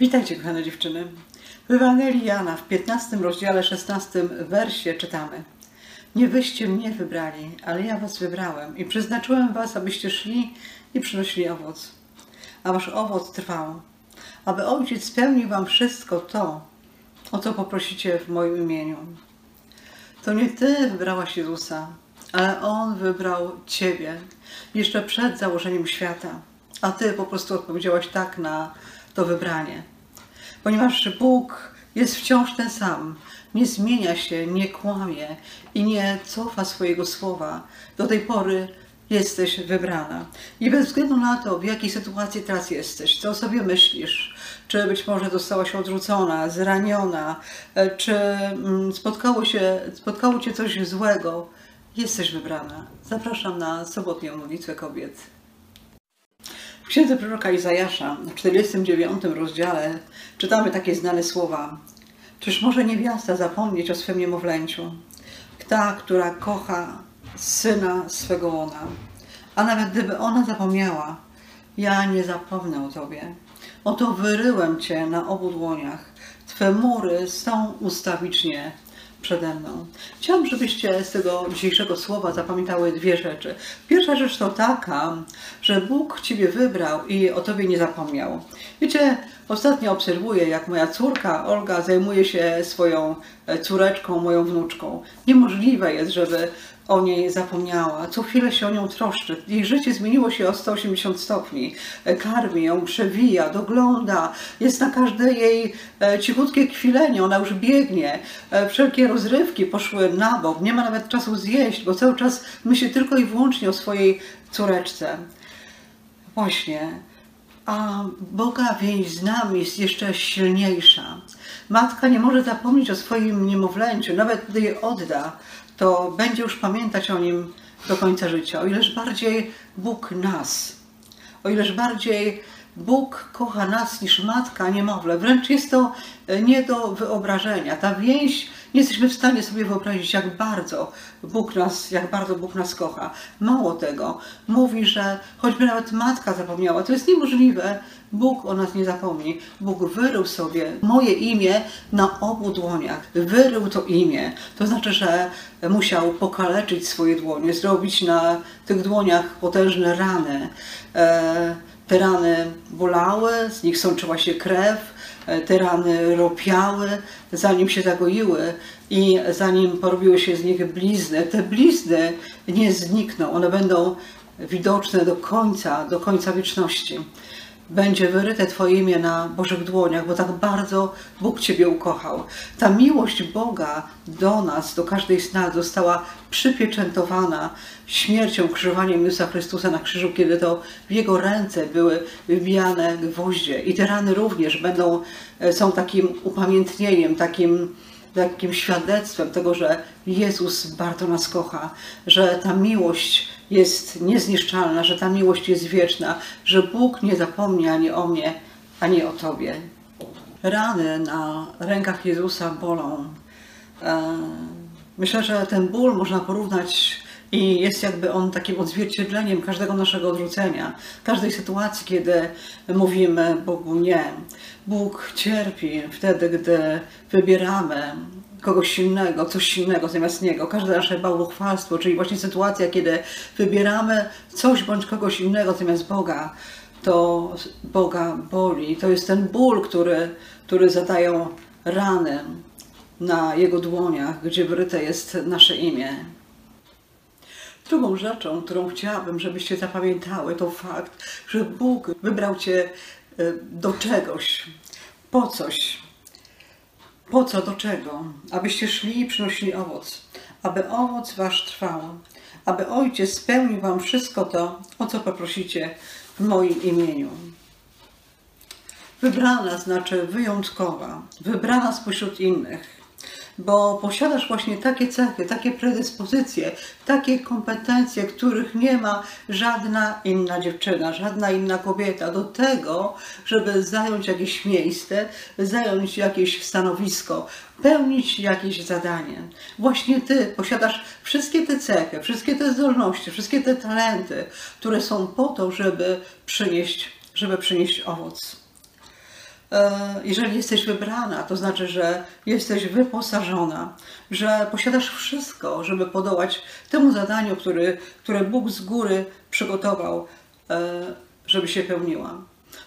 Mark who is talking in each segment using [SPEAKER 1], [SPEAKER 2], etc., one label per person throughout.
[SPEAKER 1] Witajcie, kochane dziewczyny. W Ewangelii Jana w 15 rozdziale 16 wersie czytamy Nie wyście mnie wybrali, ale ja was wybrałem i przeznaczyłem was, abyście szli i przynosili owoc. A wasz owoc trwał, aby Ojciec spełnił wam wszystko to, o co poprosicie w moim imieniu. To nie ty wybrałaś Jezusa, ale On wybrał ciebie jeszcze przed założeniem świata, a ty po prostu odpowiedziałaś tak na to wybranie. Ponieważ Bóg jest wciąż ten sam, nie zmienia się, nie kłamie i nie cofa swojego słowa. Do tej pory jesteś wybrana. I bez względu na to, w jakiej sytuacji teraz jesteś, co o sobie myślisz, czy być może zostałaś odrzucona, zraniona, e, czy mm, spotkało, się, spotkało cię coś złego, jesteś wybrana. Zapraszam na sobotnią modlitwę kobiet. Księdze proroka Izajasza w 49 rozdziale czytamy takie znane słowa. Czyż może niewiasta zapomnieć o swym niemowlęciu? Ta, która kocha syna swego łona. A nawet gdyby ona zapomniała, ja nie zapomnę o tobie. Oto wyryłem cię na obu dłoniach. Twe mury są ustawicznie przede mną. Chciałam, żebyście z tego dzisiejszego słowa zapamiętały dwie rzeczy. Pierwsza rzecz to taka, że Bóg Ciebie wybrał i o Tobie nie zapomniał. Wiecie, ostatnio obserwuję, jak moja córka Olga zajmuje się swoją córeczką, moją wnuczką. Niemożliwe jest, żeby o niej zapomniała. Co chwilę się o nią troszczy. Jej życie zmieniło się o 180 stopni. E, karmi ją, przewija, dogląda. Jest na każde jej e, cichutkie kwilenie. Ona już biegnie. Wszelkie rozrywki poszły na bok. Nie ma nawet czasu zjeść, bo cały czas myśli tylko i wyłącznie o swojej córeczce. Właśnie. A Boga więź z nami jest jeszcze silniejsza. Matka nie może zapomnieć o swoim niemowlęciu, nawet gdy je odda, to będzie już pamiętać o nim do końca życia. O ileż bardziej Bóg nas, o ileż bardziej Bóg kocha nas niż matka niemowlę. Wręcz jest to nie do wyobrażenia. Ta więź nie jesteśmy w stanie sobie wyobrazić, jak bardzo Bóg nas, jak bardzo Bóg nas kocha. Mało tego, mówi, że choćby nawet matka zapomniała, to jest niemożliwe. Bóg o nas nie zapomni. Bóg wyrył sobie moje imię na obu dłoniach. Wyrył to imię. To znaczy, że musiał pokaleczyć swoje dłonie, zrobić na tych dłoniach potężne rany. E, te rany bolały, z nich sączyła się krew, E, te rany ropiały, zanim się zagoiły i zanim porobiły się z nich blizny. Te blizny nie znikną, one będą widoczne do końca, do końca wieczności będzie wyryte Twoje imię na Bożych dłoniach, bo tak bardzo Bóg Ciebie ukochał. Ta miłość Boga do nas, do każdej z nas została przypieczętowana śmiercią, krzyżowaniem Jezusa Chrystusa na krzyżu, kiedy to w Jego ręce były wybijane gwoździe. I te rany również będą, e, są takim upamiętnieniem, takim takim świadectwem tego, że Jezus bardzo nas kocha, że ta miłość jest niezniszczalna, że ta miłość jest wieczna, że Bóg nie zapomni ani o mnie, ani o Tobie. Rany na rękach Jezusa bolą. E, myślę, że ten ból można porównać i jest jakby on takim odzwierciedleniem każdego naszego odrzucenia, każdej sytuacji, kiedy mówimy Bogu nie. Bóg cierpi wtedy, gdy wybieramy kogoś innego, coś innego zamiast Niego. Każde nasze bałwochwalstwo, czyli właśnie sytuacja, kiedy wybieramy coś bądź kogoś innego zamiast Boga, to Boga boli. To jest ten ból, który, który zadają rany na Jego dłoniach, gdzie wryte jest nasze imię. Drugą rzeczą, którą chciałabym, żebyście zapamiętały, to fakt, że Bóg wybrał Cię e, do czegoś, po coś. Po co, do czego? Abyście szli i przynosili owoc, aby owoc Wasz trwał, aby Ojciec spełnił Wam wszystko to, o co poprosicie w moim imieniu. Wybrana znaczy wyjątkowa, wybrana spośród innych bo posiadasz właśnie takie cechy, takie predyspozycje, takie kompetencje, których nie ma żadna inna dziewczyna, żadna inna kobieta do tego, żeby zająć jakieś miejsce, zająć jakieś stanowisko, pełnić jakieś zadanie. Właśnie ty posiadasz wszystkie te cechy, wszystkie te zdolności, wszystkie te talenty, które są po to, żeby przynieść, żeby przynieść owoc. E, jeżeli jesteś wybrana, to znaczy, że jesteś wyposażona, że posiadasz wszystko, żeby podołać temu zadaniu, który, które Bóg z góry przygotował, e, żeby się pełniła.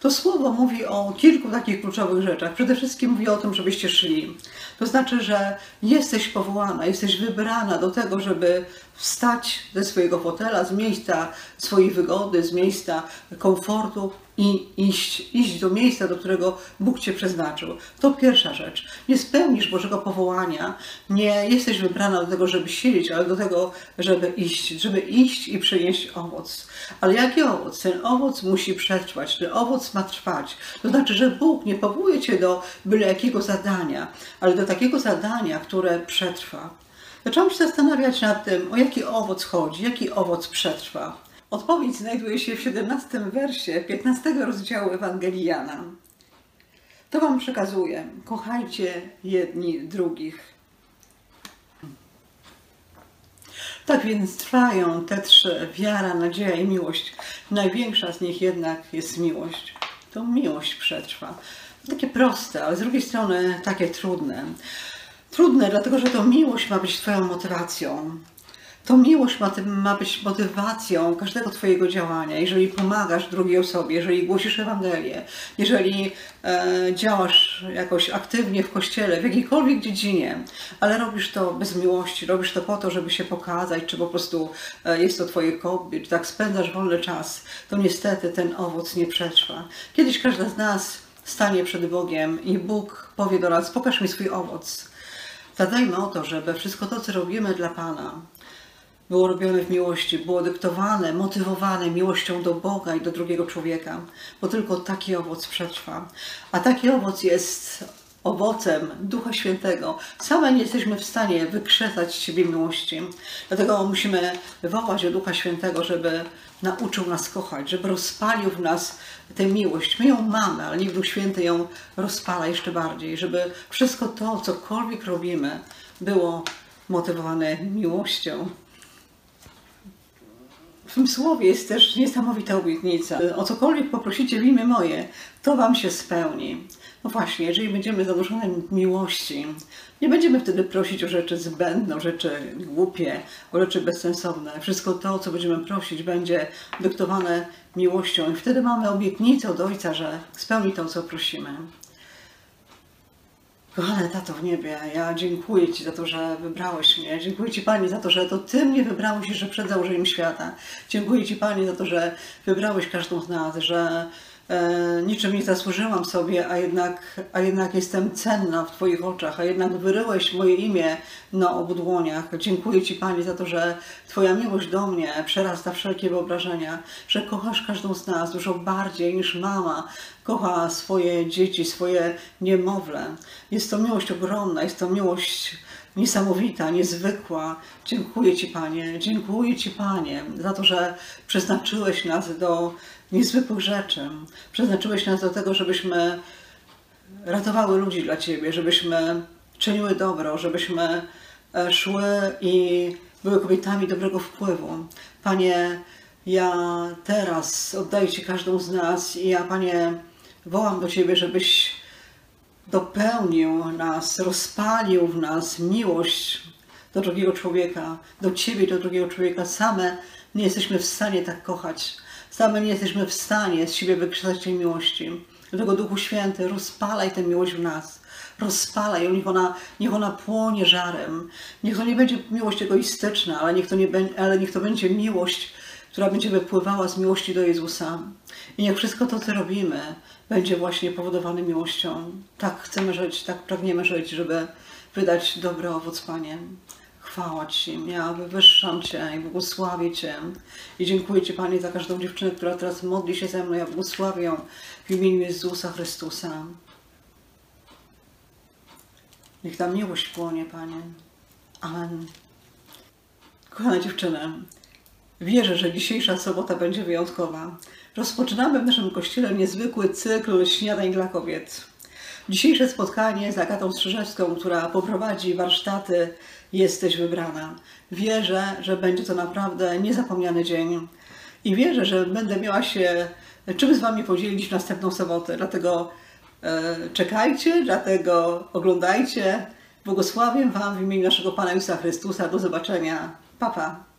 [SPEAKER 1] To słowo mówi o kilku takich kluczowych rzeczach. Przede wszystkim mówi o tym, żebyście szli. To znaczy, że jesteś powołana, jesteś wybrana do tego, żeby wstać ze swojego fotela, z miejsca swojej wygody, z miejsca komfortu i iść, iść do miejsca, do którego Bóg Cię przeznaczył. To pierwsza rzecz. Nie spełnisz Bożego powołania, nie jesteś wybrana do tego, żeby siedzieć, ale do tego, żeby iść, żeby iść i przynieść owoc. Ale jaki owoc? Ten owoc musi przetrwać, ten owoc ma trwać. To znaczy, że Bóg nie powołuje Cię do byle jakiego zadania, ale do takiego zadania, które przetrwa. Zaczęłam się zastanawiać nad tym, o jaki owoc chodzi, jaki owoc przetrwa. Odpowiedź znajduje się w 17 wersie 15 rozdziału Ewangelii Jana. To Wam przekazuję. Kochajcie jedni drugich. Tak więc trwają te trzy: wiara, nadzieja i miłość. Największa z nich jednak jest miłość. To miłość przetrwa. Takie proste, ale z drugiej strony takie trudne. Trudne, dlatego że to miłość ma być Twoją motywacją. To miłość ma, ma, być motywacją każdego Twojego działania. Jeżeli pomagasz drugiej osobie, jeżeli głosisz Ewangelię, jeżeli e, działasz jakoś aktywnie w kościele, w jakiejkolwiek dziedzinie, ale robisz to bez miłości, robisz to po to, żeby się pokazać, czy po prostu e, jest to Twoje hobby, czy tak spędzasz wolny czas, to niestety ten owoc nie przetrwa. Kiedyś każda z nas stanie przed Bogiem i Bóg powie do nas: Pokaż mi swój owoc. Zadajmy o to, żeby wszystko to, co robimy dla Pana, było robione w miłości, było dyktowane, motywowane miłością do Boga i do drugiego człowieka, bo tylko taki owoc przetrwa. A taki owoc jest owocem Ducha Świętego. Same nie jesteśmy w stanie wykrzesać z siebie miłości. Dlatego musimy wołać o Ducha Świętego, żeby nauczył nas kochać, żeby rozpalił w nas tę miłość. My ją mamy, ale niech Duch Święty ją rozpala jeszcze bardziej, żeby wszystko to, cokolwiek robimy, było motywowane miłością. W tym słowie jest też niesamowita obietnica. O cokolwiek poprosicie w imię moje, to wam się spełni. No właśnie, jeżeli będziemy zanurzone miłości, nie będziemy wtedy prosić o rzeczy zbędne, o rzeczy głupie, o rzeczy bezsensowne. Wszystko to, co będziemy prosić, będzie dyktowane miłością i wtedy mamy obietnicę od Ojca, że spełni to, co prosimy. Kochany Tato w niebie, ja dziękuję Ci za to, że wybrałeś mnie. Dziękuję Ci Pani za to, że to Ty mnie wybrałeś jeszcze przed założeniem świata. Dziękuję Ci Pani za to, że wybrałeś każdą z nas, że niczym nie zasłużyłam sobie, a jednak, a jednak jestem cenna w Twoich oczach, a jednak wyryłeś moje imię na obu dłoniach. Dziękuję Ci Pani za to, że Twoja miłość do mnie przerasta wszelkie wyobrażenia, że kochasz każdą z nas dużo bardziej niż mama kocha swoje dzieci, swoje niemowlę. Jest to miłość ogromna, jest to miłość niesamowita, niezwykła. Dziękuję Ci, Panie, dziękuję Ci, Panie, za to, że przeznaczyłeś nas do niezwykłych rzeczy. Przeznaczyłeś nas do tego, żebyśmy ratowały ludzi dla Ciebie, żebyśmy czyniły dobro, żebyśmy e, szły i były kobietami dobrego wpływu. Panie, ja teraz oddaję Ci każdą z nas i ja, Panie, wołam do Ciebie, żebyś dopełnił nas, rozpalił w nas miłość do drugiego człowieka, do Ciebie, do drugiego człowieka. Same nie jesteśmy w stanie tak kochać. Same nie jesteśmy w stanie z siebie wykrzesać tej miłości. Dlatego Duchu Święty, rozpalaj tę miłość w nas. Rozpalaj niech ona, niech ona płonie żarem. Niech to nie będzie miłość egoistyczna, ale niech to, nie, ale niech to będzie miłość, która będzie wypływała z miłości do Jezusa. I niech wszystko to, co robimy, będzie właśnie powodowane miłością. Tak chcemy żyć, tak pragniemy żyć, żeby wydać dobry owoc, Panie. Chwała Ci, ja wywyższam Cię i błogosławię Cię. I dziękuję Ci, Panie, za każdą dziewczynę, która teraz modli się ze mną. Ja błogosławię ją w imieniu Jezusa Chrystusa. Niech ta miłość płonie, Panie. Amen. Kochana dziewczyna, wierzę, że dzisiejsza sobota będzie wyjątkowa. Rozpoczynamy w naszym kościele niezwykły cykl śniadań dla kobiet. Dzisiejsze spotkanie z Agatą Strzyżewską, która poprowadzi warsztaty Jesteś wybrana. Wierzę, że będzie to naprawdę niezapomniany dzień i wierzę, że będę miała się czym z Wami podzielić w następną sobotę. Dlatego e, czekajcie, dlatego oglądajcie. Błogosławię Wam w imieniu naszego Pana Jezusa Chrystusa. Do zobaczenia. Papa. Pa.